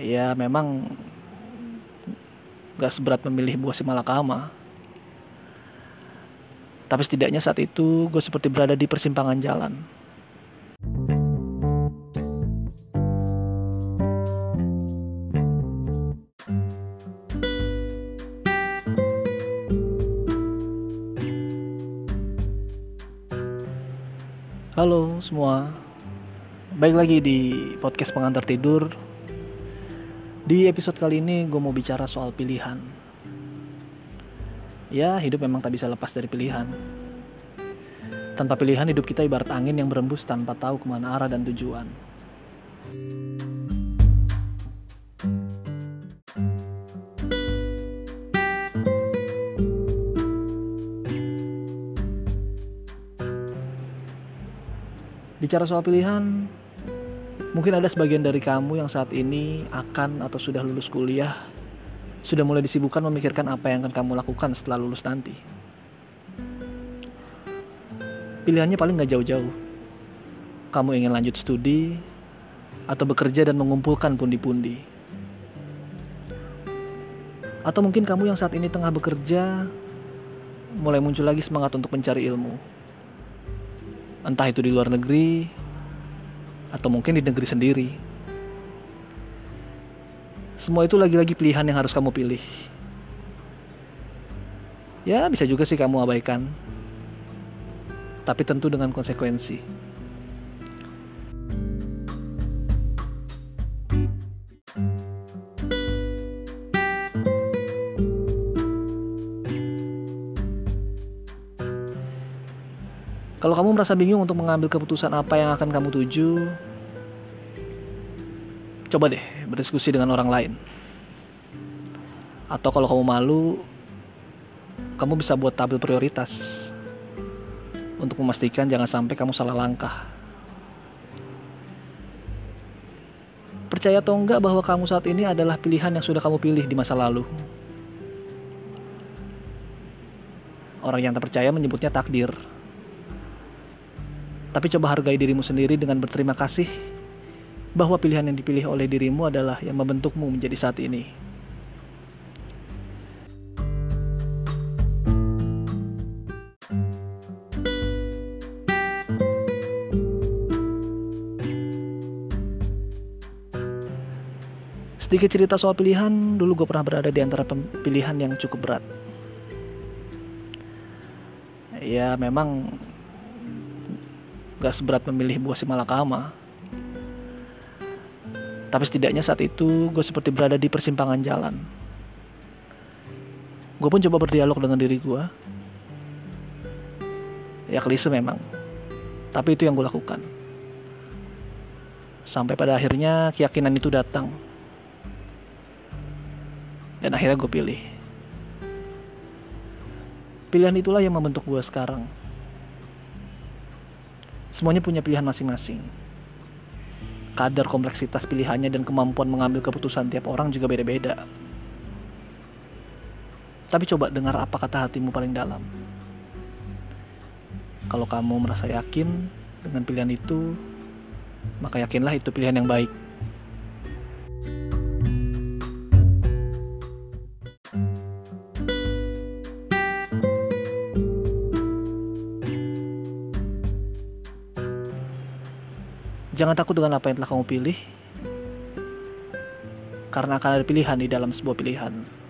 ya memang gak seberat memilih buah si malakama. Tapi setidaknya saat itu gue seperti berada di persimpangan jalan. Halo semua, baik lagi di podcast pengantar tidur. Di episode kali ini gue mau bicara soal pilihan. Ya, hidup memang tak bisa lepas dari pilihan. Tanpa pilihan hidup kita ibarat angin yang berembus tanpa tahu ke mana arah dan tujuan. Bicara soal pilihan, mungkin ada sebagian dari kamu yang saat ini akan atau sudah lulus kuliah, sudah mulai disibukkan memikirkan apa yang akan kamu lakukan setelah lulus nanti. Pilihannya paling gak jauh-jauh. Kamu ingin lanjut studi, atau bekerja dan mengumpulkan pundi-pundi. Atau mungkin kamu yang saat ini tengah bekerja, mulai muncul lagi semangat untuk mencari ilmu entah itu di luar negeri atau mungkin di negeri sendiri. Semua itu lagi-lagi pilihan yang harus kamu pilih. Ya, bisa juga sih kamu abaikan. Tapi tentu dengan konsekuensi. Kalau kamu merasa bingung untuk mengambil keputusan apa yang akan kamu tuju, coba deh berdiskusi dengan orang lain. Atau kalau kamu malu, kamu bisa buat tabel prioritas untuk memastikan jangan sampai kamu salah langkah. Percaya atau enggak bahwa kamu saat ini adalah pilihan yang sudah kamu pilih di masa lalu. Orang yang terpercaya menyebutnya takdir. Tapi coba hargai dirimu sendiri dengan berterima kasih bahwa pilihan yang dipilih oleh dirimu adalah yang membentukmu menjadi saat ini. Sedikit cerita soal pilihan, dulu gue pernah berada di antara pilihan yang cukup berat. Ya memang gak seberat memilih buah si malakama. Tapi setidaknya saat itu gue seperti berada di persimpangan jalan. Gue pun coba berdialog dengan diri gue. Ya klise memang. Tapi itu yang gue lakukan. Sampai pada akhirnya keyakinan itu datang. Dan akhirnya gue pilih. Pilihan itulah yang membentuk gue sekarang. Semuanya punya pilihan masing-masing. Kadar kompleksitas pilihannya dan kemampuan mengambil keputusan tiap orang juga beda-beda. Tapi coba dengar apa kata hatimu paling dalam. Kalau kamu merasa yakin dengan pilihan itu, maka yakinlah itu pilihan yang baik. Jangan takut dengan apa yang telah kamu pilih, karena akan ada pilihan di dalam sebuah pilihan.